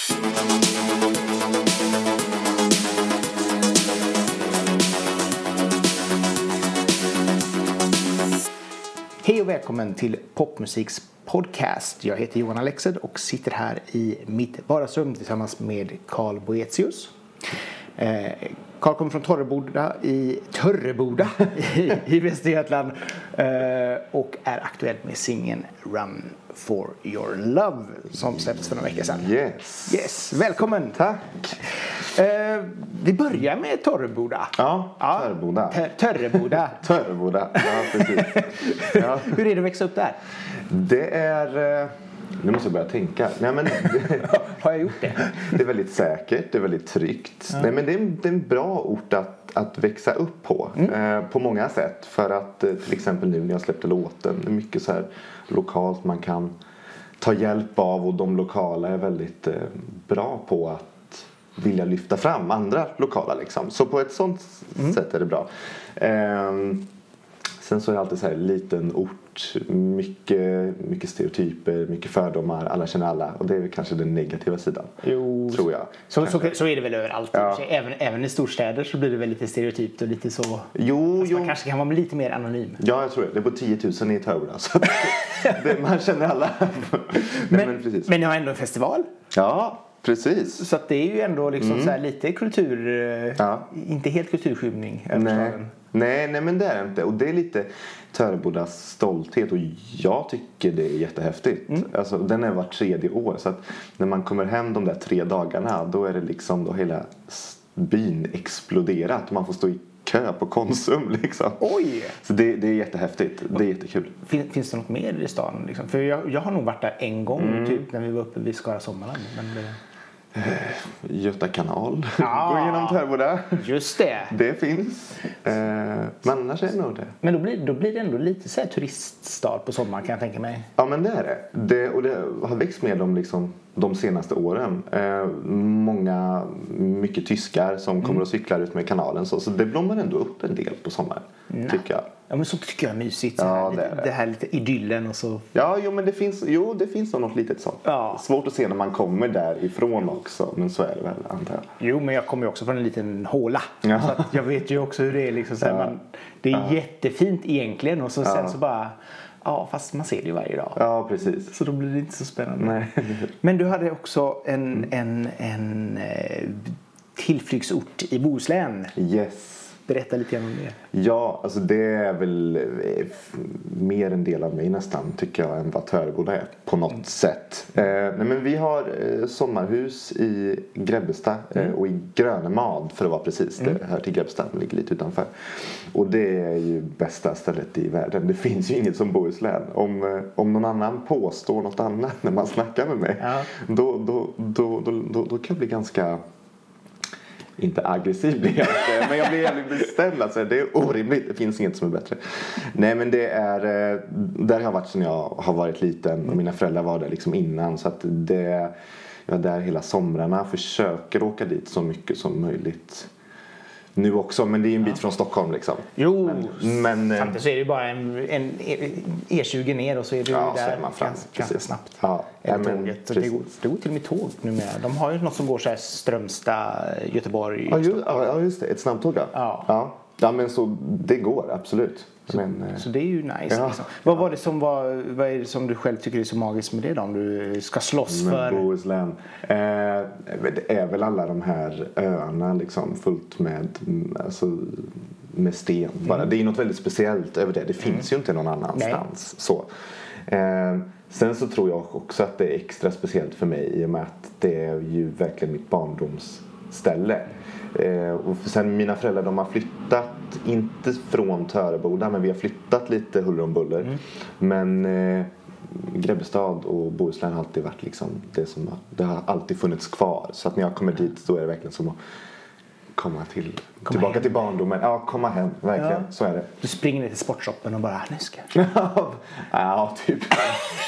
Hej och välkommen till Popmusiks podcast. Jag heter Johan Alexed och sitter här i mitt vardagsrum tillsammans med Carl Boetius. Eh, Carl kommer från Torreboda i, Törreboda i, i Västergötland eh, och är aktuell med singeln Run for your love som släpptes för några veckor sedan. Yes. Yes, välkommen! Tack. Eh, vi börjar med Torreboda. Ja, Törreboda. Tör- Törreboda. Törreboda, ja precis. Ja, Hur är det att växa upp där? det är... eh, Nu måste jag börja tänka. Nej, men Har jag gjort det? det är väldigt säkert, det är väldigt tryggt. Nej, men det, är, en- det är en bra ort att, att växa upp på. Eh, på många sätt. För att eh, till exempel nu när jag släppte låten. Det är mycket så här lokalt man kan ta hjälp av. Och de lokala är väldigt eh, bra på att vilja lyfta fram andra lokala liksom. Så på ett sånt sätt är det bra. Ehm, Sen så är det alltid så här liten ort, mycket, mycket stereotyper, mycket fördomar, alla känner alla. Och det är väl kanske den negativa sidan. Jo, Tror jag. Så, så, så är det väl överallt. Ja. Även, även i storstäder så blir det väl lite stereotypt och lite så. Jo, jo. man kanske kan vara lite mer anonym. Ja, jag tror det. Det är på 10 000 i Töreboda. Så att det, man känner alla. Nej, Men, men, precis. men ni har ändå en festival. Ja, precis. Så att det är ju ändå liksom så här lite kultur... eh, Ja. Inte helt kulturskymning över Nej. staden. Nej, nej, men det är det inte. Och det är lite Törebodas stolthet och jag tycker det är jättehäftigt. Alltså, den är var tredje år så att när man kommer hem de där tre dagarna då är det liksom då hela byn exploderat. Man får stå i kö på Konsum liksom. Oj! Så det, det är jättehäftigt. Det är jättekul. Fin, finns det något mer i stan? Liksom? För jag, jag har nog varit där en gång Mm. typ när vi var uppe vid Skara Sommarland. Men det, Göta kanal Ja. går genom Töreboda. just det! Det finns. Eh, men annars är det nog det. Men då blir, då blir det ändå lite så turiststad på sommaren kan jag tänka mig. Ja men det är det. det och det har växt med dem liksom de senaste åren. Eh, många, mycket tyskar som kommer och cyklar ut med kanalen. Så, så det blommar ändå upp en del på sommaren. Tycker jag. Ja men så tycker jag är mysigt. Ja, här, det det, är det. det här lite idyllen och så. Ja, jo men det finns, jo, det finns något litet sånt. Ja. Svårt att se när man kommer därifrån också. Men så är det väl antar jag. Jo men jag kommer ju också från en liten håla. Ja. Så jag vet ju också hur det är. Liksom, så här, Ja. man, det är jättefint egentligen och så, sen så bara... Ja fast man ser det ju varje dag. Ja, precis. Så då blir det inte så spännande. Nej. Men du hade också en, en, en eh, tillflyktsort i Bohuslän. Yes. Berätta lite grann om det. Ja, alltså det är väl eh, mer en del av mig nästan tycker jag än vad Töreboda är på något sätt. Eh, nej, men vi har eh, sommarhus i Grebbestad eh, och i Grönemad för att vara precis. Det hör till Grebbestad, det ligger lite utanför. Och det är ju bästa stället i världen. Det finns ju inget som Bohuslän. Om, om någon annan påstår något annat när man snackar med mig Ja. då, då, då, då, då, då kan jag bli ganska inte aggressiv blir jag inte, men jag blir jävligt bestämd. Alltså, det är orimligt, det finns inget som är bättre. Nej men det är, eh, där har jag varit sedan jag har varit liten och mina föräldrar var där liksom innan. Så att det, jag är där hela somrarna, försöker åka dit så mycket som möjligt. Nu också, men det är en bit från Stockholm liksom. Jo, Men, eh, samtidigt så är det ju bara en, en E20 ner och så är du Ja, där är man framme, ganska, ganska precis. snabbt. Ja, ja, men tåget. Det, går, det går till och med tåg numera. De har ju något som går så här Strömstad, Göteborg. Ja, ju, ja, ja, just det. Ett snabbtåg ja. Ja. Ja. Men så det går absolut. Men, eh, Så det är ju nice. Ja. Liksom. Vad var det som var, vad är det som du själv tycker är så magiskt med det då? Om du ska slåss Men för... Bohuslän. Eh, det är väl alla de här öarna liksom fullt med, mm, alltså, med sten. Bara. Det är något väldigt speciellt över det. Det finns ju inte någon annanstans. Så. Eh, sen så tror jag också att det är extra speciellt för mig i och med att det är ju verkligen mitt barndomsställe. Eh, och sen mina föräldrar de har flyttat, inte från Töreboda men vi har flyttat lite huller om buller. Men eh, Grebbestad och Bohuslän har alltid varit liksom det som har, det har alltid funnits kvar. Så att när jag kommer dit då är det verkligen som att komma till, tillbaka hem. till barndomen. Ja, komma hem. Verkligen. Ja. Så är det. Du springer ner till sportshoppen och bara, nu ska jag ja, typ.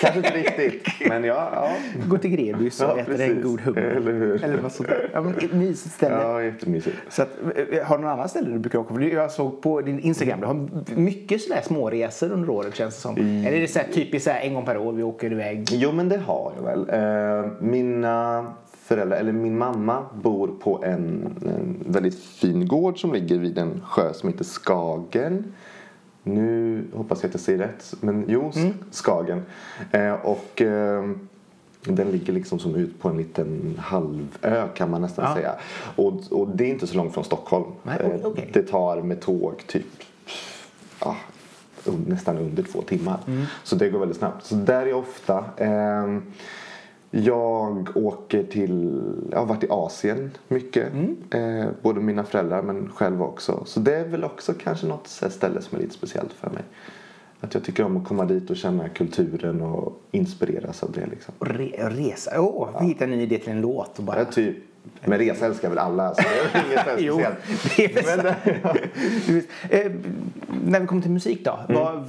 Kanske inte riktigt. Men ja, ja. gå till Grebys och Ja, äta en precis. god hummer. Eller hur? Eller något sånt där. Ja, men ett mysigt ställe. Ja, jättemysigt. Så att, eh, har du någon annan ställe du brukar åka på? Jag såg på din Instagram, du har mycket sådär småresor under året känns det som. Eller är det så här, typiskt så här, en gång per år vi åker iväg? Jo, men det har jag väl. Eh, mina föräldrar, eller min mamma bor på en, en väldigt fin gård som ligger vid en sjö som heter Skagen. Nu hoppas jag att jag säger rätt, men jo, mm. Skagen. Eh, och eh, den ligger liksom som ut på en liten halvö kan man nästan ja. säga. Och, och det är inte så långt från Stockholm. Nej, okay, okay. Det tar med tåg typ ja, nästan under två timmar. Mm. Så det går väldigt snabbt. Så där är jag ofta. Eh, jag åker till, jag har varit i Asien mycket. Mm. Eh, både mina föräldrar men själv också. Så det är väl också kanske något ställe som är lite speciellt för mig. Att jag tycker om att komma dit och känna kulturen och inspireras av det. Liksom. Re resa? Åh, oh, vi hittar en ny idé till en låt. Och bara... ja, typ. Men resa älskar väl alla så det är inget jo, det är Men, ja. eh, När vi kommer till musik då. Mm. Vad,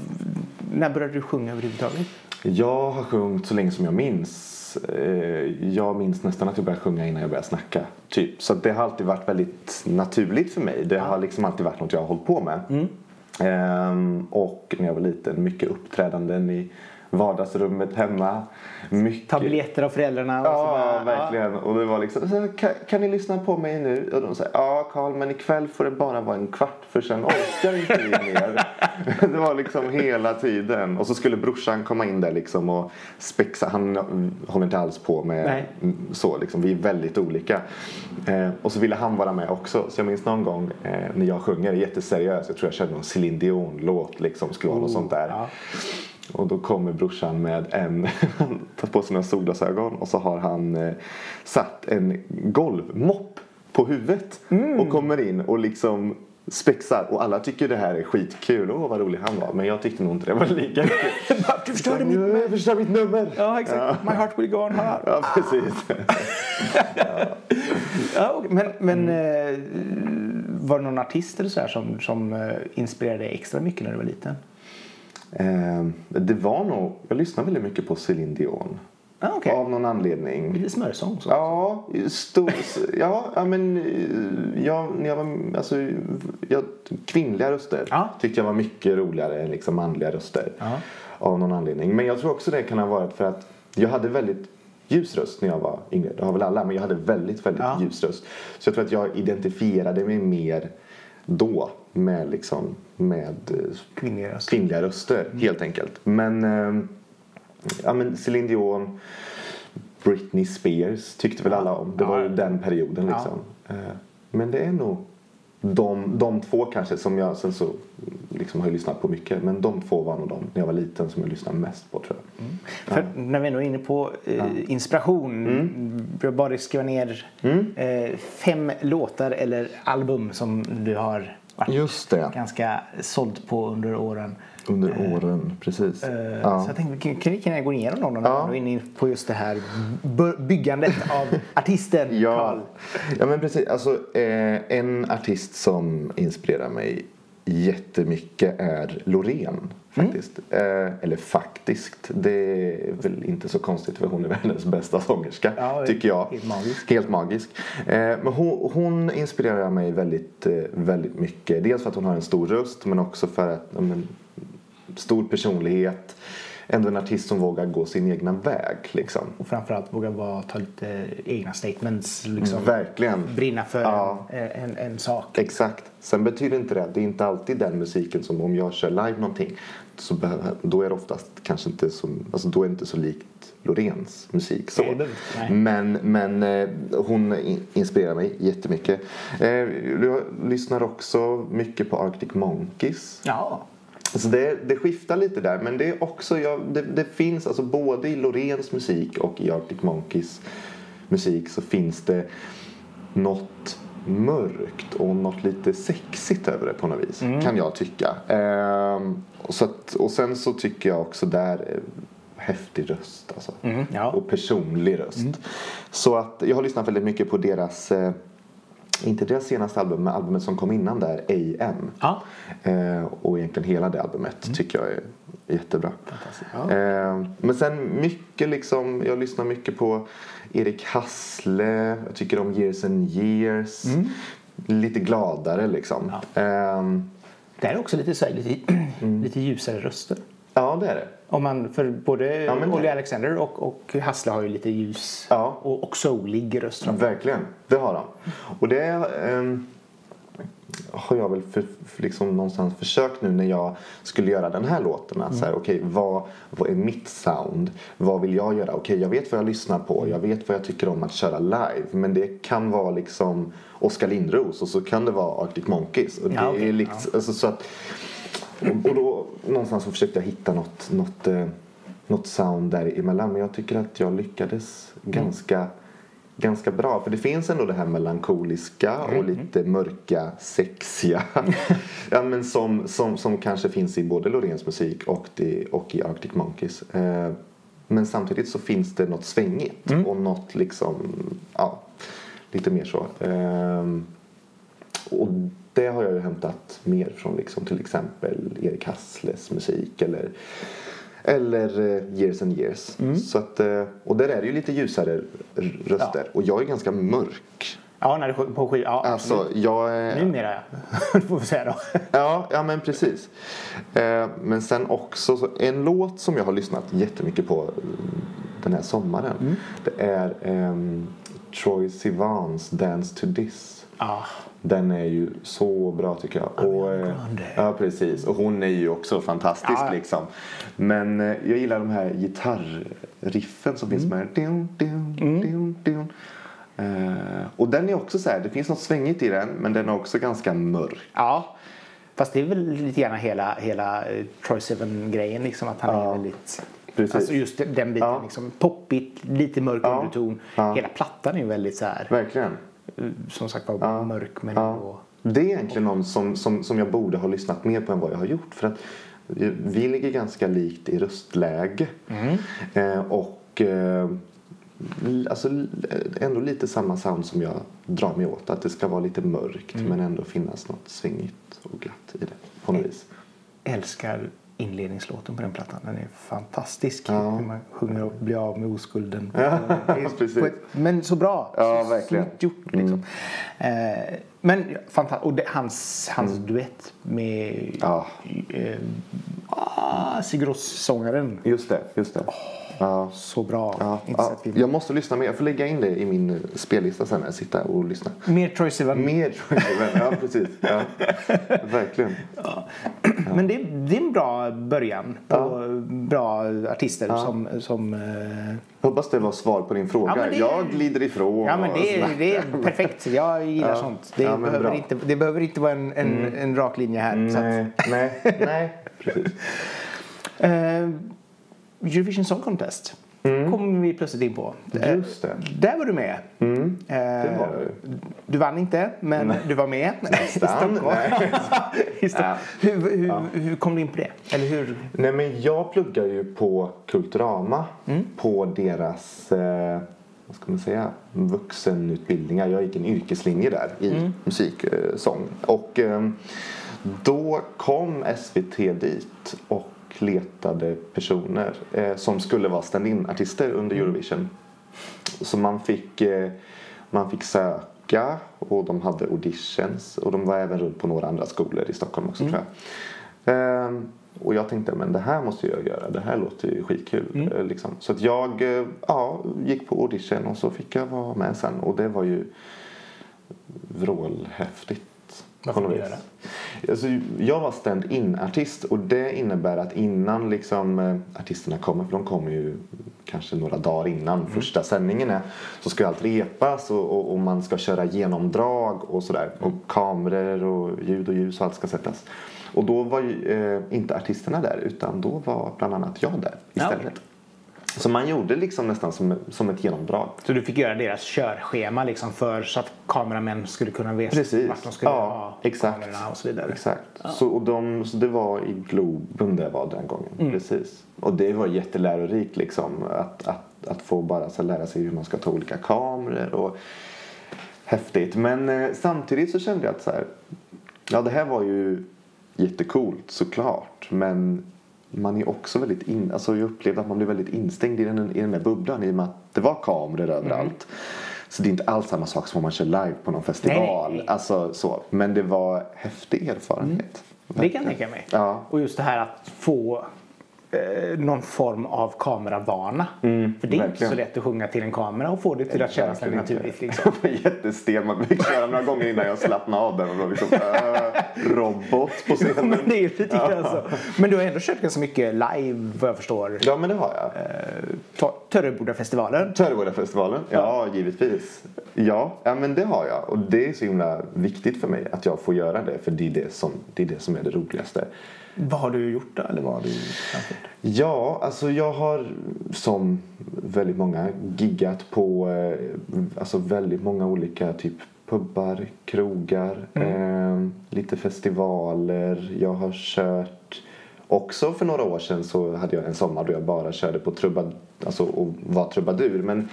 när började du sjunga överhuvudtaget? Jag har sjungit så länge som jag minns. Eh, jag minns nästan att jag började sjunga innan jag började snacka. Typ. Så det har alltid varit väldigt naturligt för mig. Det har liksom alltid varit något jag har hållit på med. Mm. Ehm, och när jag var liten, mycket uppträdanden i vardagsrummet hemma. Mycket... Ta biljetter av föräldrarna. Och ja, bara, verkligen. Ja. Och det var liksom, så, kan, kan ni lyssna på mig nu? Och de sa, ja Karl, men ikväll får det bara vara en kvart för sen orkar inte vi mer. det var liksom hela tiden. Och så skulle brorsan komma in där liksom och spexa. Han håller inte alls på med Nej. så liksom. Vi är väldigt olika. Eh, och så ville han vara med också. Så jag minns någon gång eh, när jag sjunger, jätteseriöst. Jag tror jag körde någon Céline Dion-låt liksom. Skulle vara oh, något sånt där. Ja. Och då kommer brorsan med en, han tar på sig några solglasögon och så har han eh, satt en golvmopp på huvudet mm. och kommer in och liksom spexar och alla tycker det här är skitkul. Åh vad rolig han var. Men jag tyckte nog inte det var lika kul. du förstörde mitt nummer. förstörde mitt nummer. Ja exakt. Ja. My heart will go on hard. Ja precis. ja. ja. men men mm. eh, var det någon artist eller så här som, som eh, inspirerade dig extra mycket när du var liten? Eh, det var nog, jag lyssnade väldigt mycket på Céline Dion. Ah, okay. Av någon anledning. Lite smörsång så. Ja, stor, ja, ja men när jag var, alltså, jag, kvinnliga röster ah. tyckte jag var mycket roligare än liksom manliga röster. Ah. Av någon anledning. Men jag tror också det kan ha varit för att jag hade väldigt ljus röst när jag var yngre. Det har väl alla, men jag hade väldigt, väldigt ja. ljus röst. Så jag tror att jag identifierade mig mer då med, liksom, med eh, kvinnliga röster, kvinnliga röster mm. helt enkelt. Men, äh, ja, men Céline Dion, Britney Spears tyckte väl alla om. Det var ju den perioden liksom. Ja. Äh, men det är nog de, de två kanske som jag sen så liksom har lyssnat på mycket. Men de två var nog de när jag var liten som jag lyssnade mest på tror jag. Mm. För när vi ändå är inne på eh, ja. inspiration. Mm. Jag dig skriva ner mm. eh, fem låtar eller album som du har varit ganska såld på under åren. Under eh, åren, precis. Uh, ja. Så jag tänkte, kan, kan jag gå igenom någon av ja. inne på just det här byggandet av artisten ja. Carl? Ja, men precis. Alltså, eh, en artist som inspirerar mig jättemycket är Loreen. Faktiskt. Mm. Eh, eller faktiskt. Det är väl inte så konstigt för hon är världens bästa sångerska. Ja, tycker jag. Helt magisk. Helt magisk. Eh, men hon, hon, inspirerar mig väldigt, eh, väldigt mycket. Dels för att hon har en stor röst men också för att men, stor personlighet. Ändå en artist som vågar gå sin egna väg. Liksom. Och framförallt vågar vara, ta lite egna statements. Liksom, Verkligen. Brinna för ja. en, en, en, sak. Exakt. Sen betyder inte det, det är inte alltid den musiken som om jag kör live någonting. Så då är det oftast kanske inte så, alltså då är det inte så likt Loreens musik. Så. Men, men eh, hon inspirerar mig jättemycket. Eh, jag lyssnar också mycket på Arctic Monkeys. Ja. Så det, det, skiftar lite där men det är också, ja, det, det, finns alltså både i Loreens musik och i Arctic Monkeys musik så finns det något mörkt och något lite sexigt över det på något vis mm. kan jag tycka. Ehm, och, så att, och sen så tycker jag också där eh, häftig röst alltså. Mm, ja. Och personlig röst. Mm. Så att jag har lyssnat väldigt mycket på deras eh, inte deras senaste album, men albumet som kom innan där, AM. Ja. Eh, och egentligen hela det albumet mm. tycker jag är jättebra. Ja. Eh, men sen mycket liksom, jag lyssnar mycket på Erik Hassle, jag tycker om Years and Years. Mm. Lite gladare liksom. Ja. Eh, det är också lite, så här, lite, mm. lite ljusare röster. Ja, det är det. Om man, för både Ja, Olly Alexander och, och Hassle har ju lite ljus Ja. och, och soulig röst. Verkligen, det har han. Och det ehm, har jag väl för, för liksom någonstans försökt nu när jag skulle göra den här låten. Att så här, okej, vad, vad är mitt sound? Vad vill jag göra? Okej, jag vet vad jag lyssnar på. Jag vet vad jag tycker om att köra live. Men det kan vara liksom Oskar Lindros och så kan det vara Arctic Monkeys. Och det Ja, okej, är liksom, alltså, så att, och, och då någonstans så försökte jag hitta något, något, eh, något sound däremellan. Men jag tycker att jag lyckades ganska, ganska bra. För det finns ändå det här melankoliska och lite mörka, sexiga. ja, men som, som, som kanske finns i både Loreens musik och, det, och i Arctic Monkeys. Eh, men samtidigt så finns det något svängigt och något liksom, ja, lite mer så. Ehm, och det har jag ju hämtat mer från liksom till exempel Erik Hassles musik eller, eller eh, Years and Years. Så att, eh, och där är det ju lite ljusare röster. Och jag är ganska mörk. Ja, när du på skiva. Ja, Alltså, jag. Numera, får vi säga då. Ja, ja men precis. Eh, men sen också så en låt som jag har lyssnat jättemycket på eh, den här sommaren. Det är ehm, Troy Sivans Dance to This. Ja, Den är ju så bra tycker jag. Och, eh, ja, precis. Och hon är ju också fantastisk Ja. liksom. Men eh, jag gillar de här gitarriffen som finns med. Dun, dun, dun, dun. Eh, och den är också så här, det finns något svängigt i den men den är också ganska mörk. ja. Fast det är väl lite grann hela, hela eh, Troy Sivan-grejen. Liksom, att han är Ja, väldigt... precis. Alltså just den biten. Ja. Liksom, poppigt, lite mörk Ja, underton. ja. Hela plattan är ju väldigt så här, Verkligen. Eh, som sagt var, mörk men Ja. Det är egentligen någon som, som, som jag borde ha lyssnat mer på än vad jag har gjort. För att vi ligger ganska likt i röstläge. Eh, och eh, alltså, l- ändå lite samma sound som jag drar mig åt. Att det ska vara lite mörkt men ändå finnas något svingigt och glatt i det på något vis. älskar inledningslåten på den plattan. Den är fantastisk. Ja. Hur man sjunger och blir av med oskulden. Ja, Men så bra. Ja, så verkligen. Mm. snyggt gjort liksom. Eh, men fantastiskt. Och det, hans, hans duett med Mm. Ja. eh, ah, Sigur Rós-sångaren. Just det, just det. Ja. Så bra. Ja, ja, jag måste lyssna mer. Jag får lägga in det i min spellista sen när jag sitter och lyssnar. Mer Troy Sivan. Mer tror jag. Ja, precis. Ja. Verkligen. Men det, det är en bra början på bra artister som... som eh, Jag hoppas det var svar på din fråga. Ja, det- Jag glider ifrån. Ja men det är, det är perfekt. Jag gillar Ja. sånt. Det, Ja, behöver bra. inte, det behöver inte vara en, en, en rak linje här. Så att, Nej, nej, nej. Precis. eh, Eurovision Song Contest kommer vi plötsligt in på. Eh, Just det. Där var du med. Mm, Eh, det var. Du vann inte, men du var med. Nästan. Nej. I Stockholm. Hur, hur, hur kom du in på det? Eller hur? Nej, men jag pluggar ju på Kulturama. Mm. På deras, eh, vad ska man säga, vuxenutbildningar. Jag gick en yrkeslinje där i Mm. musik, eh, sång. Och eh, då kom SVT dit och letade personer eh, som skulle vara stand-in-artister under Mm. Eurovision. Så man fick, eh, man fick söka och de hade auditions och de var även runt på några andra skolor i Stockholm också tror jag. Ehm, och jag tänkte men det här måste jag göra, det här låter ju skitkul. eh, Liksom. Så att jag eh, ja, gick på audition och så fick jag vara med sen och det var ju vrålhäftigt. Får något du vis. Alltså, jag var stand-in-artist och det innebär att innan liksom, eh, artisterna kommer, för de kommer ju kanske några dagar innan Mm. första sändningen är, så ska allt repas och, och, och man ska köra genomdrag och sådär. Och Mm. kameror och ljud och ljus och allt ska sättas. Och då var ju eh, inte artisterna där utan då var bland annat jag där Ja, istället. Så man gjorde liksom nästan som, som ett genomdrag. Så du fick göra deras körschema liksom för så att kameramän skulle kunna veta Precis. vart de skulle Ja, ha exakt. kamerorna och så vidare. Exakt. Så, och de, så det var i Globen det var den gången. Mm. Precis. Och det var jättelärorikt liksom. Att, att, att få bara så lära sig hur man ska ta olika kameror. Och häftigt. Men eh, samtidigt så kände jag att så här. Ja det här var ju jättecoolt såklart. Men man är också väldigt in, alltså jag upplevde att man blev väldigt instängd i den, i den där bubblan i och med att det var kameror överallt. Så det är inte alls samma sak som om man kör live på någon festival. Nej, nej. Alltså så. Men det var häftig erfarenhet. Det kan jag tänka mig. Ja. Och just det här att få eh, någon form av kameravana. För det är inte Mm, verkligen. så lätt att sjunga till en kamera och få det till att kännas naturligt. inte. Liksom. Jag var jättestel. Man fick köra några gånger innan jag slappnade av den. Och då liksom, äh, robot på scenen. Men det är ju lite grann så. Men du har ändå kört ganska mycket live vad jag förstår. Ja, men det har jag. Ta- Törrebodafestivalen. Töreboda-festivalen? Ja, givetvis. Ja, ja, men det har jag. Och det är så himla viktigt för mig att jag får göra det. För det är det som, det, är, det, som är det roligaste. Vad har du gjort då? Eller vad har du framfört? Ja, alltså jag har som väldigt många giggat på eh, alltså väldigt många olika typ pubbar, krogar, eh, lite festivaler. Jag har kört också för några år sedan så hade jag en sommar då jag bara körde på trubad, alltså och var trubadur. Men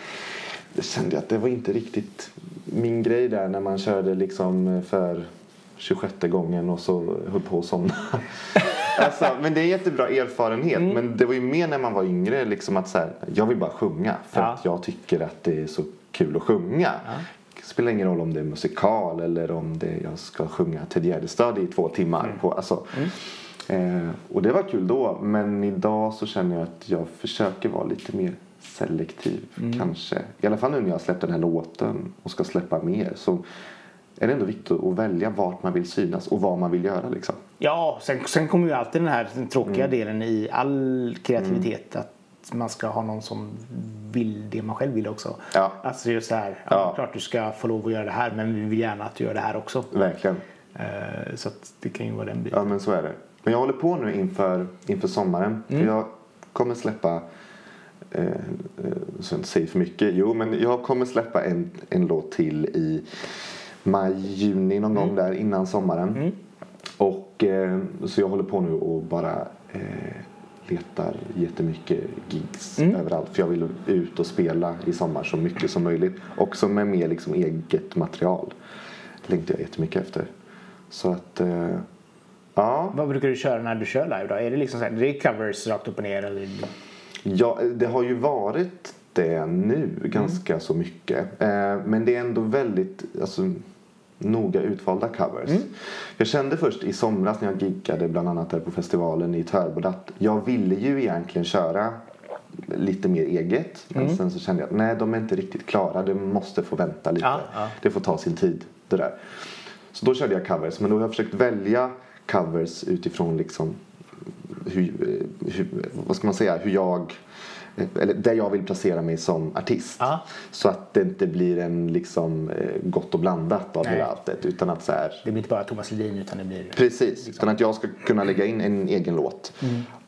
jag kände att det var inte riktigt min grej där när man körde liksom för 26 gången och så höll på att somna. Alltså, men det är en jättebra erfarenhet. Men det var ju mer när man var yngre liksom att så här, jag vill bara sjunga för Ja. att jag tycker att det är så kul att sjunga. Det spelar ingen roll om det är musikal eller om det jag ska sjunga Ted Gärdestad i två timmar. På, alltså, eh, och det var kul då men idag så känner jag att jag försöker vara lite mer selektiv kanske. I alla fall nu när jag har släppt den här låten och ska släppa mer så är det ändå viktigt att välja vart man vill synas och vad man vill göra liksom. Ja, sen, sen kommer ju alltid den här tråkiga Mm. delen i all kreativitet. Att man ska ha någon som vill det man själv vill också. Ja. Alltså just så här, ja. Ja. klart du ska få lov att göra det här men vi vill gärna att du gör det här också. Verkligen. Eh, så att det kan ju vara den biten. Ja men så är det. Men jag håller på nu inför, inför sommaren. För jag kommer släppa, eh, eh, så jag inte säger för mycket, jo men jag kommer släppa en, en låt till i maj, juni någon gång där innan sommaren. Och eh, så jag håller på nu och bara eh, letar jättemycket gigs överallt. För jag vill ut och spela i sommar så mycket som möjligt. Också med mer liksom eget material. längtar jag jättemycket efter. Så att, eh, ja. Vad brukar du köra när du kör live då? Är det liksom så här, det är covers rakt upp och ner? Eller? Ja, det har ju varit det nu ganska så mycket. Eh, men det är ändå väldigt alltså, noga utvalda covers. Jag kände först i somras när jag giggade bland annat där på festivalen i Törboda att jag ville ju egentligen köra lite mer eget. Men sen så kände jag att nej, de är inte riktigt klara. Det måste få vänta lite. Ja, ja. Det får ta sin tid. Det där. Så då körde jag covers. Men då har jag försökt välja covers utifrån liksom hur, hur, vad ska man säga, hur jag eller där jag vill placera mig som artist. Ja. Så att det inte blir en liksom eh, gott och blandat av Nej. hela alltet. Utan att så här, Det blir inte bara Thomas Ledin utan det blir... precis. Utan att jag ska kunna lägga in en egen låt.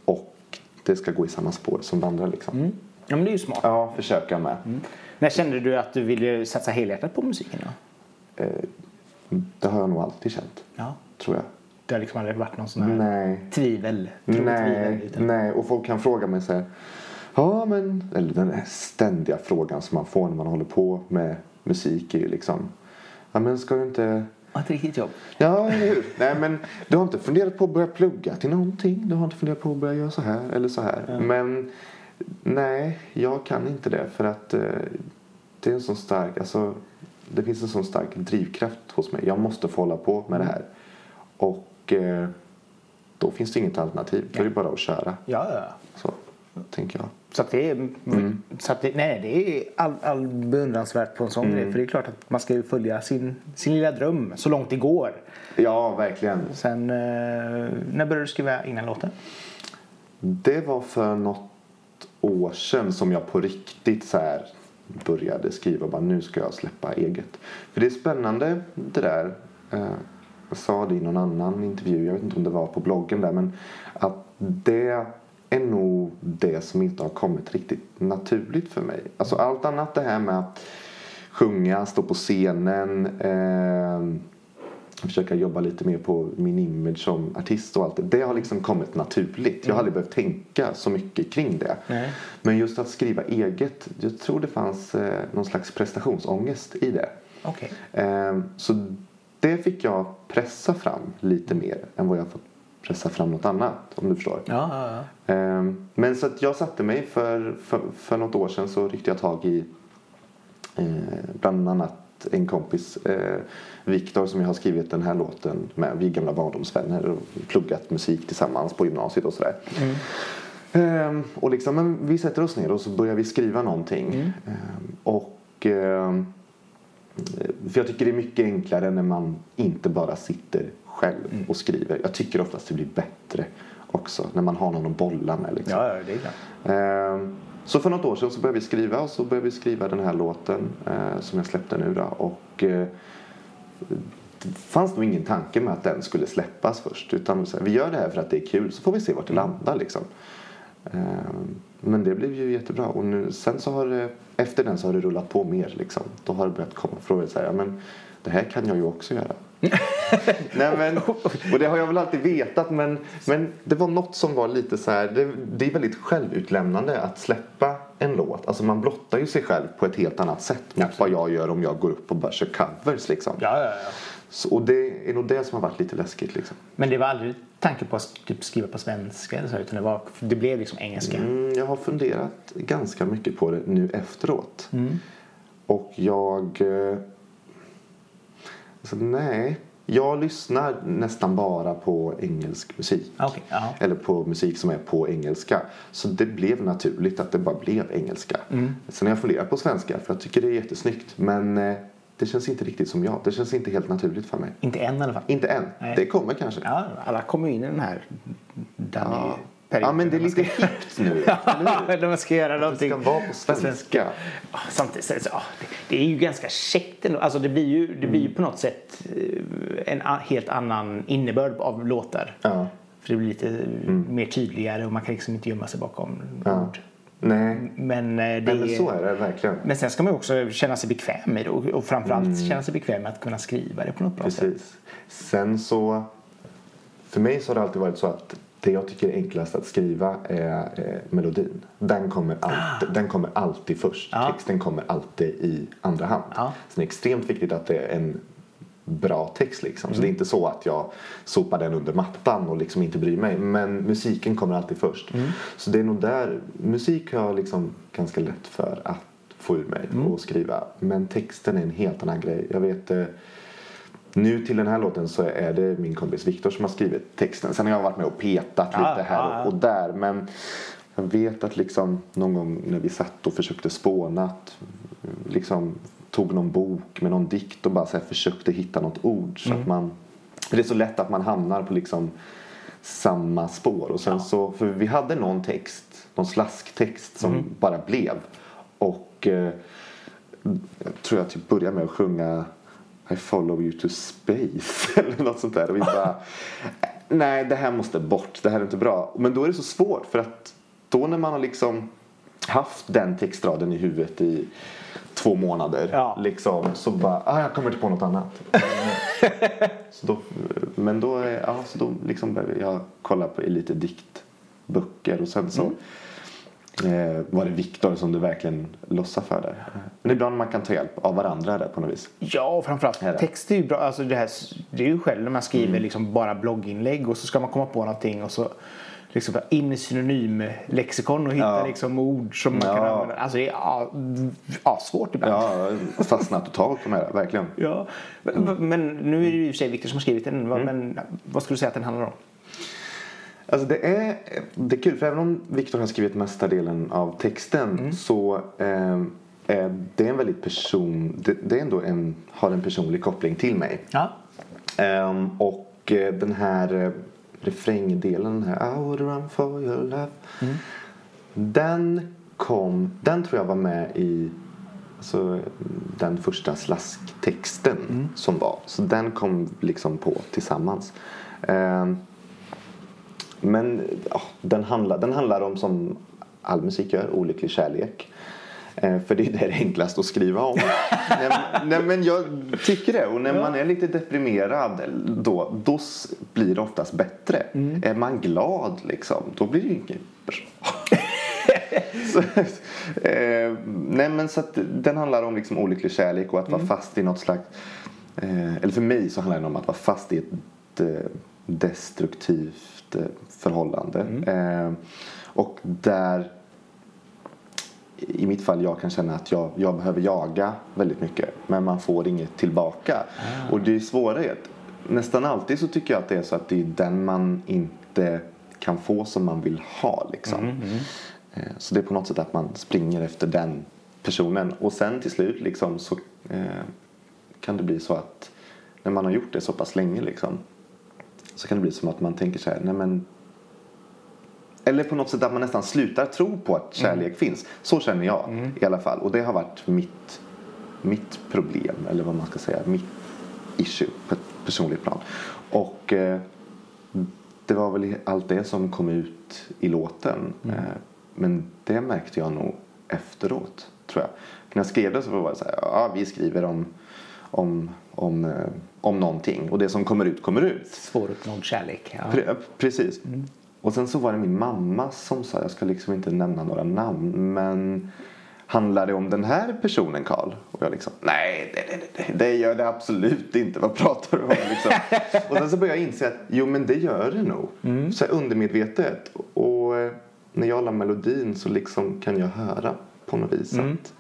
Och det ska gå i samma spår som andra liksom. Ja men det är ju smart. Ja, försöka med. När kände du att du ville satsa helhjärtat på musiken då? Det har jag nog alltid känt. Ja. Tror jag. Det har liksom aldrig varit någon sån här Nej. tvivel? tro- tvivel Nej, utan... nej, och folk kan fråga mig så här. Ja, men... Eller den ständiga frågan som man får när man håller på med musik är ju liksom. Ja, men ska du inte... Ja, Ett riktigt jobb. Ja, eller hur? Nej, men du har inte funderat på att börja plugga till någonting? Du har inte funderat på att börja göra så här eller så här? Men nej, jag kan inte det för att eh, det är en sån stark, alltså det finns en sån stark drivkraft hos mig. Jag måste få hålla på med det här. Och eh, då finns det inget alternativ. Då är det bara att köra. Ja, ja. Så tänker jag. Så att det är, Mm. så att det, nej, det är all, all beundransvärt på en sån Mm. grej. För det är klart att man ska ju följa sin, sin lilla dröm så långt det går. Ja, verkligen. Sen, eh, när började du skriva innan låten? Det var för något år sedan som jag på riktigt så här började skriva bara nu ska jag släppa eget. För det är spännande det där. Eh, Jag sa det i någon annan intervju, jag vet inte om det var på bloggen där men att det är nog det som inte har kommit riktigt naturligt för mig. Alltså allt annat det här med att sjunga, stå på scenen eh, försöka jobba lite mer på min image som artist och allt det. Det har liksom kommit naturligt. Jag har aldrig behövt tänka så mycket kring det. Nej. Men just att skriva eget, jag tror det fanns eh, någon slags prestationsångest i det. Okej. Eh, så det fick jag pressa fram lite mer än vad jag fått pressa fram något annat om du förstår. Ja, ja, ja. Eh, men så att jag satte mig för, för, för något år sedan så ryckte jag tag i eh, bland annat en kompis, eh, Viktor, som jag har skrivit den här låten med. Vi är gamla barndomsvänner och pluggat musik tillsammans på gymnasiet och sådär. Ehm, och liksom, men vi sätter oss ner och så börjar vi skriva någonting. Mm. Ehm, och ehm, för jag tycker det är mycket enklare när man inte bara sitter själv Mm. och skriver. Jag tycker oftast det blir bättre också när man har någon att bolla med. Liksom. Ja, det är klart. Ehm, Så för något år sedan så började vi skriva och så började vi skriva den här låten eh, som jag släppte nu då. Och eh, det fanns nog ingen tanke med att den skulle släppas först. Utan vi gör det här för att det är kul så får vi se vart det landar liksom. Ehm, Men det blev ju jättebra och nu, sen så har det, efter den så har det rullat på mer liksom. Då har det börjat komma frågor så här, ja men det här kan jag ju också göra. Nej, men, och det har jag väl alltid vetat men, men det var något som var lite så här, det, det är väldigt självutlämnande att släppa en låt. Alltså man blottar ju sig själv på ett helt annat sätt mot vad jag gör om jag går upp och bara kör covers liksom. Ja, ja, ja. Så, och det är nog det som har varit lite läskigt liksom. Men det var aldrig tanke på att typ skriva på svenska eller så, utan det, var, det blev liksom engelska. Mm, jag har funderat ganska mycket på det nu efteråt. Och jag... eh, Alltså, nej. Jag lyssnar nästan bara på engelsk musik. Ja. Eller på musik som är på engelska. Så det blev naturligt att det bara blev engelska. Sen har jag funderat på svenska för jag tycker det är jättesnyggt. Men eh, det känns inte riktigt som jag. Det känns inte helt naturligt för mig. Inte än i alla fall. Inte än. Nej. Det kommer kanske. Ja, alla kommer in i den här Danny Ja. ja men det är lite ska- hippt nu. Ja, när man ska göra Det någonting. ska vara på svenska. Ja, Samtidigt det, ja, det, det är ju ganska käckt ändå. Alltså det blir ju, det blir ju Mm. på något sätt eh, en a, helt annan innebörd av låtar. Ja. För det blir lite mer tydligare och man kan liksom inte gömma sig bakom Ja. ord. Nej, Men, eh, det men så är det verkligen. Men sen ska man också känna sig bekväm med det och, och framförallt känna sig bekväm med att kunna skriva det på något bra sätt. Mm. Precis. Sen så, för mig så har det alltid varit så att det jag tycker är enklast att skriva är eh, melodin. Den kommer, alltid, den kommer alltid först. Ah. Texten kommer alltid i andra hand. Ja. Så det är extremt viktigt att det är en bra text liksom. Så Mm. det är inte så att jag sopar den under mattan och liksom inte bryr mig. Men musiken kommer alltid först. Mm. Så det är nog där, musik har jag liksom ganska lätt för att få ur mig Mm. och skriva. Men texten är en helt annan grej. Jag vet eh, nu till den här låten så är det min kompis Viktor som har skrivit texten. Sen har jag varit med och petat Ja, lite här ja, ja. och där. Men jag vet att liksom någon gång när vi satt och försökte spåna att liksom tog någon bok med någon dikt och bara så här försökte hitta något ord. Så Mm. att man, det är så lätt att man hamnar på liksom samma spår. Och sen så, för vi hade någon text, någon slasktext som Mm. bara blev. Och eh, jag tror jag typ började med att sjunga I follow you to space eller något sånt där. Och vi bara, nej det här måste bort, det här är inte bra. Men då är det så svårt för att då när man har liksom haft den textraden i huvudet i två månader Ja. liksom, så bara, ah, jag kommer inte på något annat. Men, så då, men då, är- ja, så då liksom började jag kolla på lite diktböcker och sen så Mm. eh, var det Viktor som du verkligen lossade för där. Men ibland man kan ta hjälp av varandra där på något vis. Ja, och framförallt Är text är ju bra. Alltså det, här, det är ju själv när man skriver Mm. liksom bara blogginlägg och så ska man komma på någonting och så liksom in i synonymlexikon och hitta Ja. liksom ord som man Ja. kan använda. Alltså det är ja, ja, svårt ibland. Ja, fastnat totalt på det verkligen. Ja. Men, men nu är det ju i och för sig Victor som har skrivit den. Mm. Vad- Men vad skulle du säga att den handlar om? Alltså det är, det är kul för även om Viktor har skrivit mesta delen av texten så eh, är det en väldigt person, det, det är ändå en, har en personlig koppling till mig. Ja. Ehm, och eh, den här eh, refrängdelen, den här I would run for your love. Den kom, den tror jag var med i alltså, den första slasktexten som var. Så den kom liksom på tillsammans. Ehm, men ja, den, handlar, den handlar om som all musik gör, olycklig kärlek. Eh, för det är det enklaste att skriva om. nej, nej men jag tycker det. Och när man är lite deprimerad då, då s- blir det oftast bättre. Är man glad liksom, då blir det ju inget bra. så, eh, nej men så att den handlar om liksom olycklig kärlek och att vara fast i något slags eh, eller för mig så handlar det om att vara fast i ett eh, destruktivt eh, förhållande. Eh, och där i mitt fall jag kan känna att jag, jag behöver jaga väldigt mycket men man får inget tillbaka. Och det svåra är att nästan alltid så tycker jag att det är så att det är den man inte kan få som man vill ha liksom. Eh, Så det är på något sätt att man springer efter den personen och sen till slut liksom så eh, kan det bli så att när man har gjort det så pass länge liksom så kan det bli som att man tänker så här, nej men eller på något sätt att man nästan slutar tro på att kärlek finns. Så känner jag i alla fall. Och det har varit mitt, mitt problem, eller vad man ska säga, mitt issue på ett personligt plan. Och eh, det var väl allt det som kom ut i låten. Eh, men det märkte jag nog efteråt, tror jag. För när jag skrev det så var det så här, ja vi skriver om, om, om, eh, om någonting. Och det som kommer ut kommer ut. Svåruppnådd kärlek. Ja. Pre- precis. Och sen så var det min mamma som sa, jag ska liksom inte nämna några namn, men handlar det om den här personen Karl? Och jag liksom, nej det, det, det, det gör det absolut inte, vad pratar du om? Liksom. och sen så började jag inse att, jo men det gör det nog. Så här undermedvetet. Och eh, när jag la melodin så liksom kan jag höra på något vis att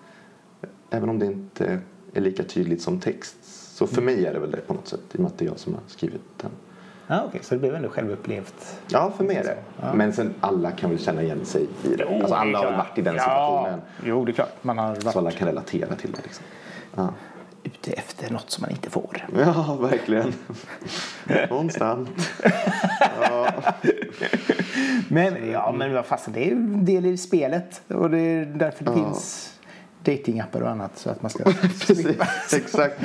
även om det inte är lika tydligt som text så för mig är det väl det på något sätt i och med att det är jag som har skrivit den. Ja, okej, så det blev ändå självupplevt. Ja, för mig är det. Men sen alla kan väl känna igen sig i det. Alltså alla har väl varit i den situationen. Ja, jo, det är klart. Man har varit Så alla kan relatera till det liksom. Ja, ute efter något som man inte får. ja verkligen. Konstant. Ja. Men, ja, men vad fasen, det är ju en del i spelet. Och det är därför det Ja. finns datingappar och annat. Så att man ska Precis, exakt.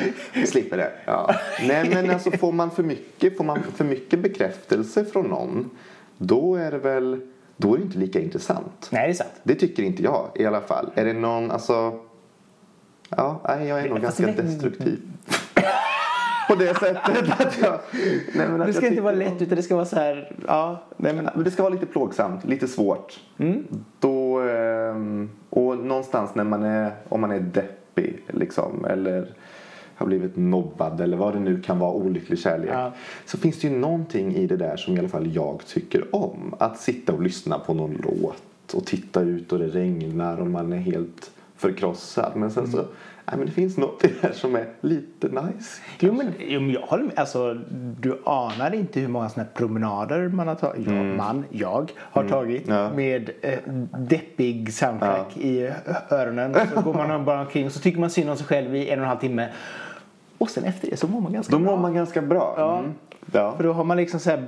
Slipper det. Ja. Nej men alltså får man för mycket, får man för mycket bekräftelse från någon då är det väl, då är det inte lika intressant. Nej, det är sant. Det tycker inte jag i alla fall. Är det någon, alltså... Ja, nej, jag är nog ganska det- destruktiv. På det sättet att jag... Nej, men att Det ska inte vara lätt utan det ska vara så här, ja, nej men Men det ska vara lite plågsamt, lite svårt. Då, ehm, och någonstans när man är, om man är deppig liksom, eller har blivit nobbad eller vad det nu kan vara, olycklig kärlek. Ja. Så finns det ju någonting i det där som i alla fall jag tycker om. Att sitta och lyssna på någon låt och titta ut och det regnar och man är helt förkrossad. Men sen så, nej men det finns något i det här som är lite nice. Jo men, jo, men jag håller med. Alltså, du anar inte hur många såna promenader man har tagit. Jag, man, jag har tagit Mm. Ja. med eh, deppig soundtrack i öronen. Så går man bara omkring och så tycker man synd om sig själv i en och en halv timme. Och sen efter det så mår man ganska Då bra. mår man ganska bra. Ja. Mm. ja. För då har man liksom så här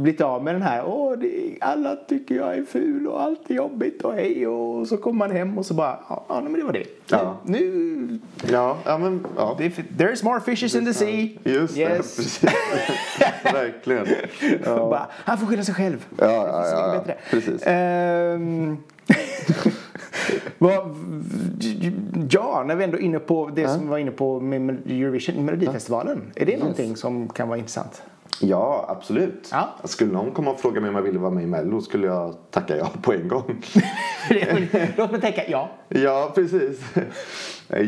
blivit av med den här Åh, det, alla tycker jag är ful och allt är jobbigt och hej och så kommer man hem och så bara Ja, ja men det var det. Ja. Nu, Ja, ja men ja. there's more fishes in the sea. Just yes. det, precis. Verkligen. Och Bara, han får skylla sig själv. Ja, ja, ja, ja. Precis. Vad, ja, när vi ändå är inne på det som vi var inne på med Eurovision, Melodifestivalen. Är det någonting som kan vara intressant? Ja, absolut. Ja. Skulle någon komma och fråga mig om jag ville vara med i Mello skulle jag tacka ja på en gång. Låt mig tänka, ja. ja, precis.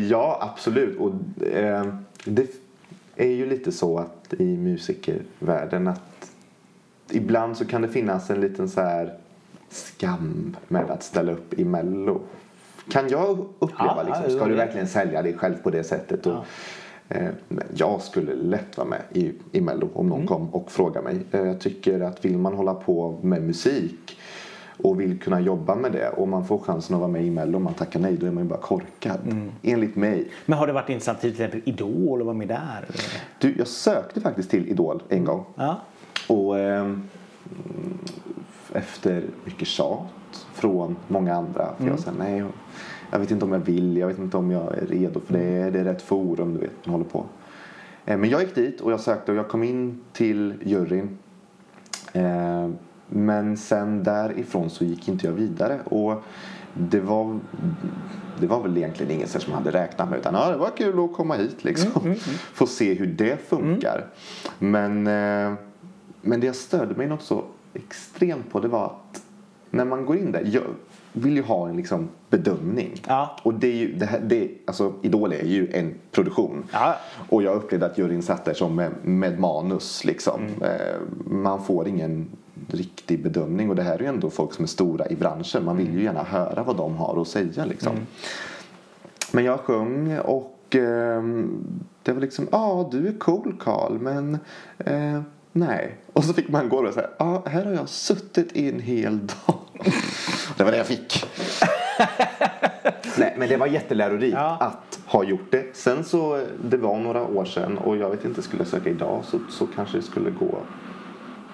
Ja, absolut. Och eh, det är ju lite så att i musikervärlden att ibland så kan det finnas en liten så här skam med att ställa upp i Mello. Kan jag uppleva Ja, liksom, ska du verkligen sälja dig själv på det sättet? Och, eh, jag skulle lätt vara med i, i Mello om Mm. någon kom och frågade mig. Eh, jag tycker att vill man hålla på med musik och vill kunna jobba med det och man får chansen att vara med i Mello och man tackar nej då är man ju bara korkad. Mm. Enligt mig. Men har det varit intressant till exempel Idol och vara med där? Du, jag sökte faktiskt till Idol en gång. Ja. Och ehm, efter mycket tjat från många andra. För jag sa nej, jag, jag vet inte om jag vill, jag vet inte om jag är redo för det. Det är rätt forum, du vet, man håller på. Eh, Men jag gick dit och jag sökte och jag kom in till juryn. Eh, Men sen därifrån så gick inte jag vidare. Och det var, det var väl egentligen ingen som hade räknat med utan ja, det var kul att komma hit liksom. Få se hur det funkar. Men, eh, men det störde mig något så extremt på det var att när man går in där, jag vill ju ha en liksom bedömning. Ja. Och det är ju, det här, det, alltså Idol är ju en produktion. Ja. Och jag upplevde att juryn satt där som med, med manus liksom. Eh, man får ingen riktig bedömning och det här är ju ändå folk som är stora i branschen. Man vill ju gärna höra vad de har att säga liksom. Men jag sjöng och ehm, det var liksom, ja ah, du är cool Karl men eh, Nej. Och så fick man gå och säga, ja, här har jag suttit i en hel dag. det var det jag fick. Nej, men det var jättelärorikt Ja. att ha gjort det. Sen så, det var några år sedan och jag vet inte, skulle jag söka idag så, så kanske det skulle gå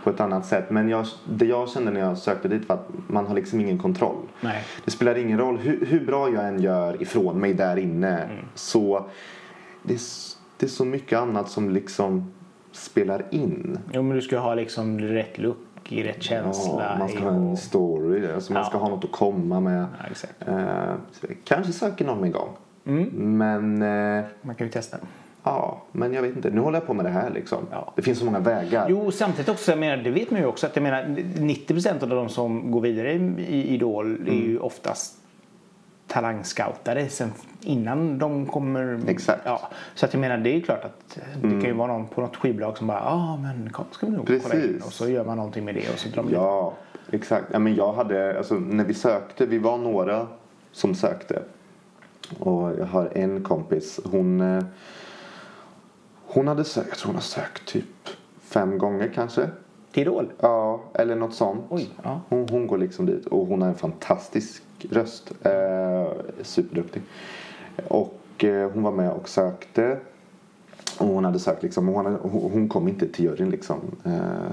på ett annat sätt. Men jag, det jag kände när jag sökte dit var att man har liksom ingen kontroll. Nej. Det spelar ingen roll hur, hur bra jag än gör ifrån mig där inne. Mm. Så det det är så mycket annat som liksom spelar in. Jo, men du ska ha liksom rätt look, i rätt känsla. Ja, man ska ha en story, alltså man Ja. ska ha något att komma med. Ja. Eh, kanske söker någon igång. Mm. Men, eh, Man kan ju testa. ja, men jag vet inte. Nu håller jag på med det här liksom. Ja. Det finns så många vägar. Jo, samtidigt också, jag menar, det vet man ju också att jag menar 90% av de som går vidare i Idol är ju oftast talangscoutade sen innan de kommer. Exakt. Ja, så att jag menar, det är ju klart att det kan ju vara någon på något skivbolag som bara, ja ah, men Karl ska vi nog kolla in. Precis. Och så gör man någonting med det och så drar man. Ja, exakt. Ja, men jag hade, alltså, när vi sökte, vi var några som sökte. Och jag har en kompis, hon, eh, hon hade sökt, jag tror hon har sökt typ fem gånger kanske. Till Idol. Ja, eller något sånt. Oj, ja. Hon, hon går liksom dit och hon har en fantastisk röst. Eh, superduktig. Och eh, hon var med och sökte. Och hon hade sökt liksom, och hon, hade, hon hon kom inte till juryn liksom. Eh,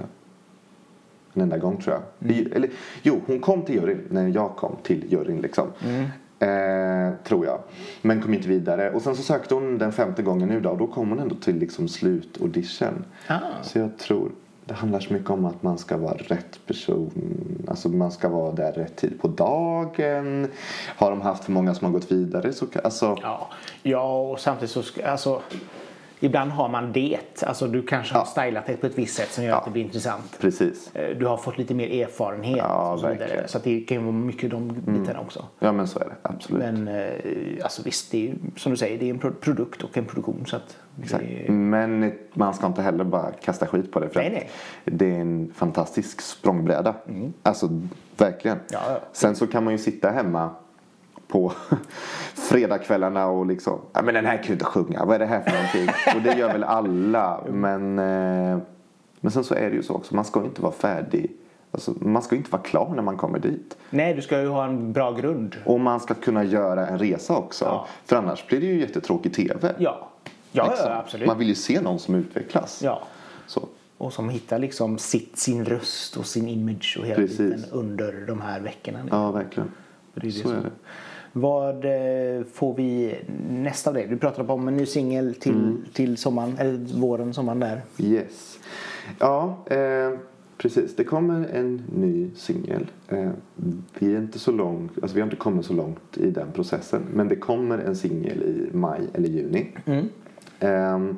en enda gång tror jag. Mm. Eller, jo, hon kom till juryn när jag kom till juryn liksom. Mm. Eh, tror jag. Men kom inte vidare. Och sen så sökte hon den femte gången nu då. Och då kom hon ändå till liksom slutaudition. Ah. Så jag tror det handlar så mycket om att man ska vara rätt person. Alltså man ska vara där rätt tid på dagen. Har de haft för många som har gått vidare så kan, alltså. Ja, ja och samtidigt så ska, alltså, ibland har man det. Alltså du kanske har stylat det på ett visst sätt som gör Ja. att det blir intressant. Precis. Eh, Du har fått lite mer erfarenhet Ja, och så vidare. verkligen. Så att det kan ju vara mycket de bitarna också. Ja men så är det. Absolut. Men eh, alltså visst, det är ju som du säger, det är en pro- produkt och en produktion. Så att Exakt. det, Men man ska inte heller bara kasta skit på det. För Nej, nej. Det är en fantastisk språngbräda. Alltså verkligen. Ja, ja. Sen så kan man ju sitta hemma på fredagskvällarna och liksom, ja men den här kan ju inte sjunga, vad är det här för någonting? och det gör väl alla. Men, eh, men sen så är det ju så också, man ska ju inte vara färdig. Alltså, man ska ju inte vara klar när man kommer dit. nej, du ska ju ha en bra grund. Och man ska kunna göra en resa också. Ja. För annars blir det ju jättetråkig TV. Ja, ja, Liksom. ja absolut. Man vill ju se någon som utvecklas. Ja. Så. Och som hittar liksom sitt, sin röst och sin image och hela Precis. biten under de här veckorna. nu. Ja, verkligen. Det är det Så som- är det. Vad eh, får vi nästa av det? Du pratade om en ny singel till, Mm. till sommaren, eller våren, sommaren där. Yes. Ja, eh, precis. Det kommer en ny singel. Eh, vi är inte så långt, alltså vi har inte kommit så långt i den processen. Men det kommer en singel i maj eller juni. Ehm,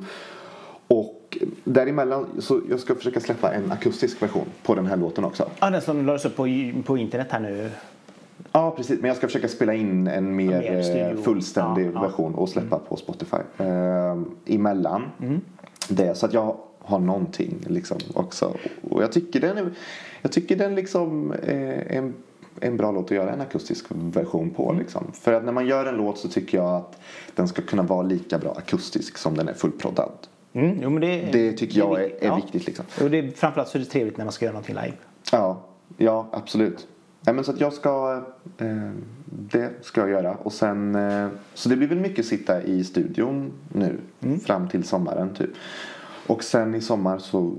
och däremellan, så jag ska försöka släppa en akustisk version på den här låten också. Ja, den som lades upp på, på internet här nu. Ja, precis. Men jag ska försöka spela in en mer, mer eh, fullständig Ja, version och släppa på Spotify. Ehm, emellan det. Så att jag har någonting liksom också. Och jag tycker den är, jag tycker den liksom är en, en bra låt att göra en akustisk version på. Liksom. För att när man gör en låt så tycker jag att den ska kunna vara lika bra akustisk som den är fullproddad. Mm, jo, det, Det tycker jag är, viktigt. är Ja. viktigt. Liksom. Och det är, framförallt så är det trevligt när man ska göra någonting live. Ja, ja absolut. Ja, men så att jag ska, eh, det ska jag göra. Och sen, eh, så det blir väl mycket sitta i studion nu fram till sommaren typ. Och sen i sommar så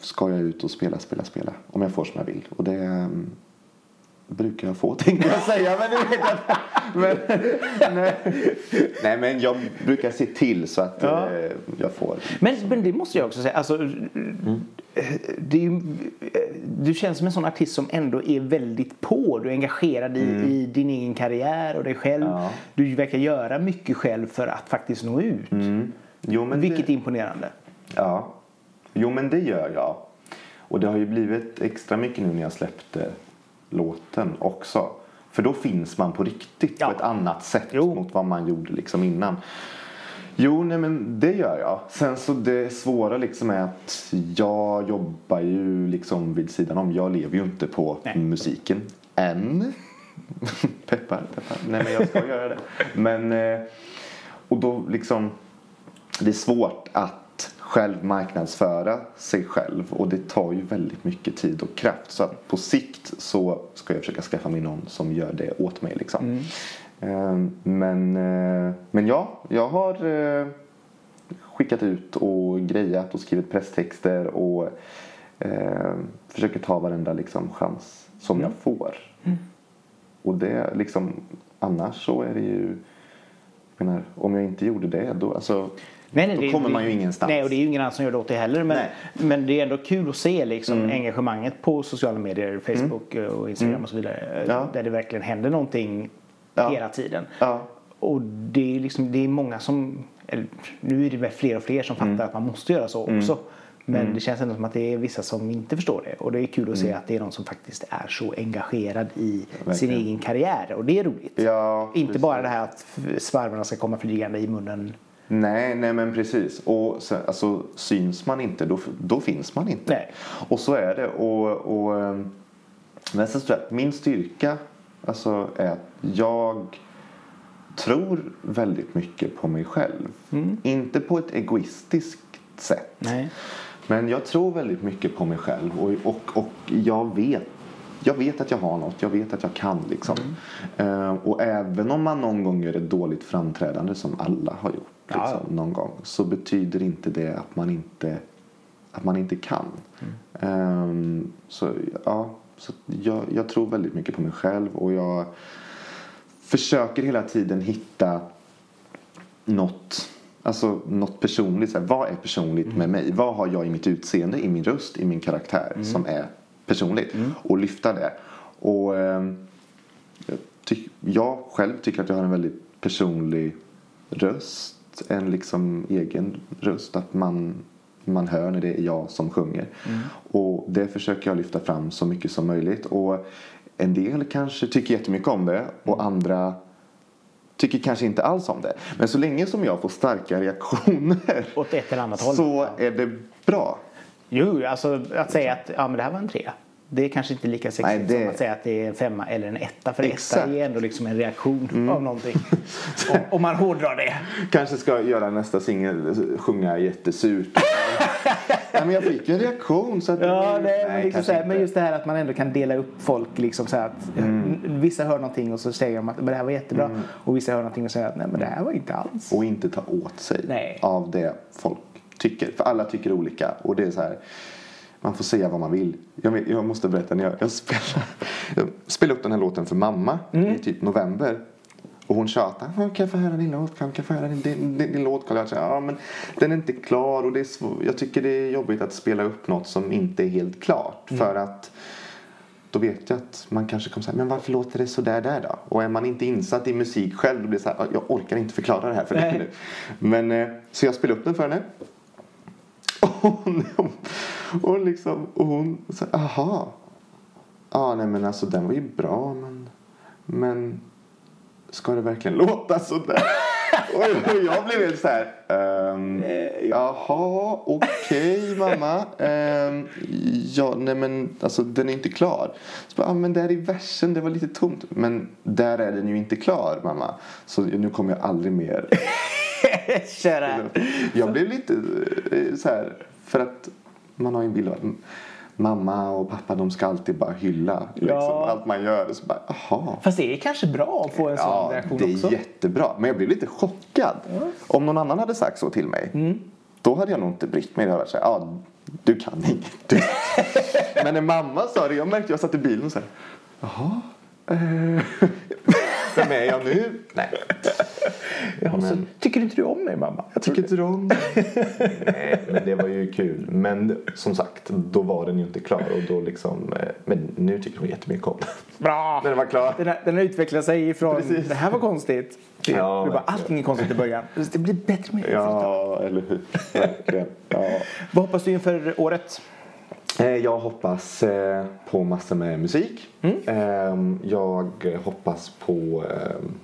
ska jag ut och spela, spela, spela. Om jag får som jag vill. Och det eh, brukar jag få tänkte jag säga. Men, det vet jag men nej. nej men jag brukar se till så att Ja. eh, jag får. Men, men det måste jag också säga. Alltså, det är ju, du känns som en sån artist som ändå är väldigt på. Du är engagerad i, i din egen karriär och dig själv. Ja. Du verkar göra mycket själv för att faktiskt nå ut. Jo, men Vilket det... är imponerande. Ja, jo men det gör jag. Och det har ju blivit extra mycket nu när jag släppte låten också. För då finns man på riktigt Ja. på ett annat sätt Jo. mot vad man gjorde liksom innan. Jo, nej men det gör jag. Sen så det svåra liksom är att jag jobbar ju liksom vid sidan om. Jag lever ju inte på Nej. musiken än. peppar, peppar. Nej men jag ska göra det. Men, eh, och då liksom, det är svårt att själv marknadsföra sig själv och det tar ju väldigt mycket tid och kraft. Så att på sikt så ska jag försöka skaffa mig någon som gör det åt mig liksom. Mm. Eh, Men, eh, men ja, jag har eh, skickat ut och grejat och skrivit presstexter och försöker ta varenda liksom, chans som jag får. Och det liksom, annars så är det ju, jag menar, om jag inte gjorde det då, alltså, Nej, nej, då det- kommer man ju ingenstans. Nej, och det är ju ingen annan som gör det åt det heller. Men, men det är ändå kul att se liksom, Mm. engagemanget på sociala medier, Facebook och Instagram och så vidare. eh, Ja. Där det verkligen händer någonting Ja. hela tiden. Ja. Och det är, liksom, det är många som, eller, nu är det väl fler och fler som Mm. fattar att man måste göra så också. Men det känns ändå som att det är vissa som inte förstår det. Och det är kul att se att det är någon som faktiskt är så engagerad i sin Mm. Verkligen. egen karriär. Och det är roligt. Ja, inte precis. bara det här att svarvarna ska komma flygande i munnen. Nej, nej men precis. Och sen, alltså, syns man inte, då, då finns man inte. Nej. Och så är det. Och, och, ehm, men sen tror jag att min styrka alltså, är att jag tror väldigt mycket på mig själv. Inte på ett egoistiskt sätt. Nej. Men jag tror väldigt mycket på mig själv och, och, och jag vet jag vet att jag har något, jag vet att jag kan liksom. Eh, och även om man någon gång gör ett dåligt framträdande som alla har gjort Ja. liksom, någon gång så betyder inte det att man inte, att man inte kan. Eh, så ja, så jag, jag tror väldigt mycket på mig själv och jag försöker hela tiden hitta något, alltså något personligt. Så här, vad är personligt med mig? Vad har jag i mitt utseende, i min röst, i min karaktär som är personligt? Och lyfta det. Och ehm, jag, jag själv tycker att jag har en väldigt personlig röst. En liksom egen röst. Att man, man hör när det är jag som sjunger. Och det försöker jag lyfta fram så mycket som möjligt. Och en del kanske tycker jättemycket om det och andra tycker kanske inte alls om det. Men så länge som jag får starka reaktioner Åt ett eller annat håll. så är det bra. Jo, alltså att säga att ja, men det här var en trea. Det är kanske inte lika sexigt Nej, det- som att säga att det är en femma eller en etta. För Exakt. Mm. etta är ändå liksom en reaktion av någonting. om, man hårdrar det. Kanske ska göra nästa singel, sjunga jättesurt. Nej, men jag fick ju en reaktion så att Ja, nej, men, liksom här, men just det här att man ändå kan dela upp folk. Liksom så att, Mm. Vissa hör någonting och så säger de att men det här var jättebra. Och vissa hör någonting och säger att nej men det här var inte alls. Och inte ta åt sig Nej. av det folk tycker. För alla tycker olika. Och det är så här, man får säga vad man vill. Jag, jag måste berätta, när jag, jag, spelade, jag spelade upp den här låten för mamma Mm. i typ november. Och hon tjatade. "Ja, Kan jag få höra din låt? Kan jag få höra din, din, din, din låt? Carl?" Jag sa, ja men den är inte klar och det är svår. jag tycker det är jobbigt att spela upp något som inte är helt klart. Mm. För att då vet jag att man kanske kommer säga, men varför låter det så där där då? Och är man inte insatt i musik själv, då blir det så här, jag orkar inte förklara det här för dig nu. Men, eh, så jag spelade upp den för henne. Och hon, och liksom, och hon sa, aha. Ja, nej men alltså den var ju bra, men, men ska det verkligen låta så där? och och jag blev helt så här, ehm, jaha, okej mamma. Ehm, ja, nej men alltså den är inte klar. Så bara, ja, men där i versen, det var lite tomt. Men där är den ju inte klar mamma. Så nu kommer jag aldrig mer Köra. jag blev lite eh, så här, för att man har ju en bild av att mamma och pappa de ska alltid bara hylla liksom, Ja. allt man gör. Så bara, aha. Fast det är kanske bra att få en sån Ja, reaktion det är jättebra. Men jag blev lite chockad. Om någon annan hade sagt så till mig, Mm. då hade jag nog inte brytt mig. Jag hade varit ja, du kan inget. Du. Men när mamma sa det, jag märkte, jag satt i bilen och så här, jaha. Eh, vem är jag nu? Nej. Ja, så, Men- tycker inte du om mig mamma? Jag tycker inte om Nej, men det var ju kul. Men som sagt, då var den ju inte klar. Och då liksom, eh, men nu tycker hon jättemycket om den. Bra! När den var klar. Den, har- den utvecklat sig ifrån Precis. det här var konstigt. till, Ja, verkligen. allting är konstigt i början. Det blir bättre med det. Ja, eller hur. Verkligen. Ja. Vad hoppas du inför året? Eh, Jag hoppas eh, på massor med musik. Eh, Jag hoppas på ehm,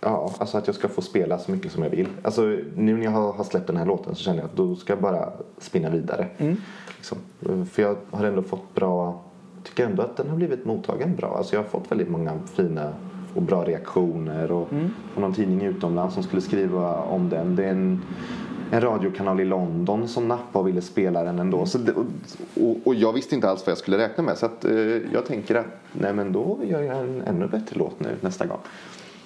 Ja, alltså att jag ska få spela så mycket som jag vill. Alltså, nu när jag har släppt den här låten så känner jag att då ska jag bara spinna vidare. Liksom. Eh, För jag har ändå fått bra, tycker ändå att den har blivit mottagen bra. Alltså jag har fått väldigt många fina och bra reaktioner och från någon tidning utomlands som skulle skriva om den. Det är en en radiokanal i London som nappade och ville spela den ändå. Så det, och, och, jag visste inte alls vad jag skulle räkna med. Så att, eh, jag tänker att nej men då gör jag en ännu bättre låt nu nästa gång.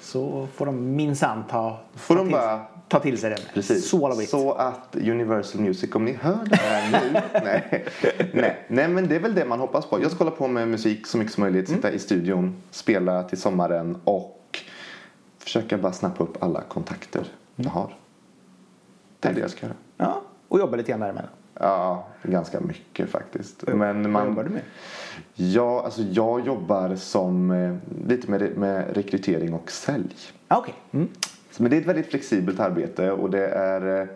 Så får de minsann ta, får ta, de till, bara, ta till sig den. Precis. It. Så att Universal Music, om ni hör det här nu. nej, nej, nej, men det är väl det man hoppas på. Jag ska hålla på med musik så mycket som möjligt. Sitta mm. i studion, spela till sommaren och försöka bara snappa upp alla kontakter jag har. Det är det jag ska göra. Ja, och jobba lite grann däremellan. Ja, ganska mycket faktiskt. Men man, Vad jobbar du med? Ja, alltså jag jobbar som eh, lite med, med rekrytering och sälj. Ah, okay. Mm. Men det är ett väldigt flexibelt arbete och det är, eh,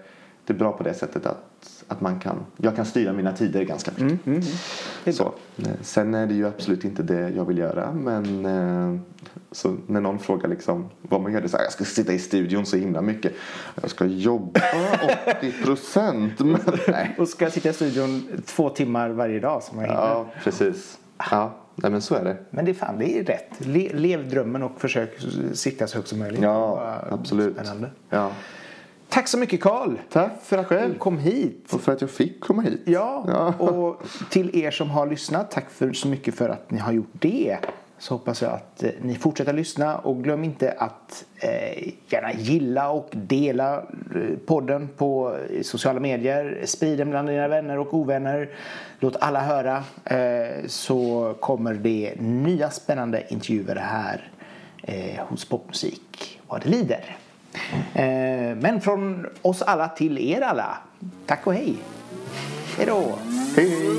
det är bra på det sättet att att man kan, jag kan styra mina tider ganska mycket. Mm, mm, mm. Så. Eh, sen är det ju absolut inte det jag vill göra men eh, så när någon frågar liksom vad man gör, det så här, jag ska sitta i studion så himla mycket. Jag ska jobba 80 procent. Och ska sitta i studion två timmar varje dag som jag hinner. Ja, precis. Ja. Nej men så är det. Men det är fan, det är rätt. Le, lev drömmen och försök sitta så högt som möjligt. Ja, absolut. Spännande. Ja. Tack så mycket Karl. Tack för att du kom hit. Och för att jag fick komma hit. Ja, ja, och till er som har lyssnat, tack för så mycket för att ni har gjort det. Så hoppas jag att eh, ni fortsätter lyssna och glöm inte att eh, gärna gilla och dela eh, podden på sociala medier. Sprid den bland dina vänner och ovänner. Låt alla höra eh, så kommer det nya spännande intervjuer här eh, hos Popmusik vad det lider. Eh, men från oss alla till er alla. Tack och hej. Hej då. Hej.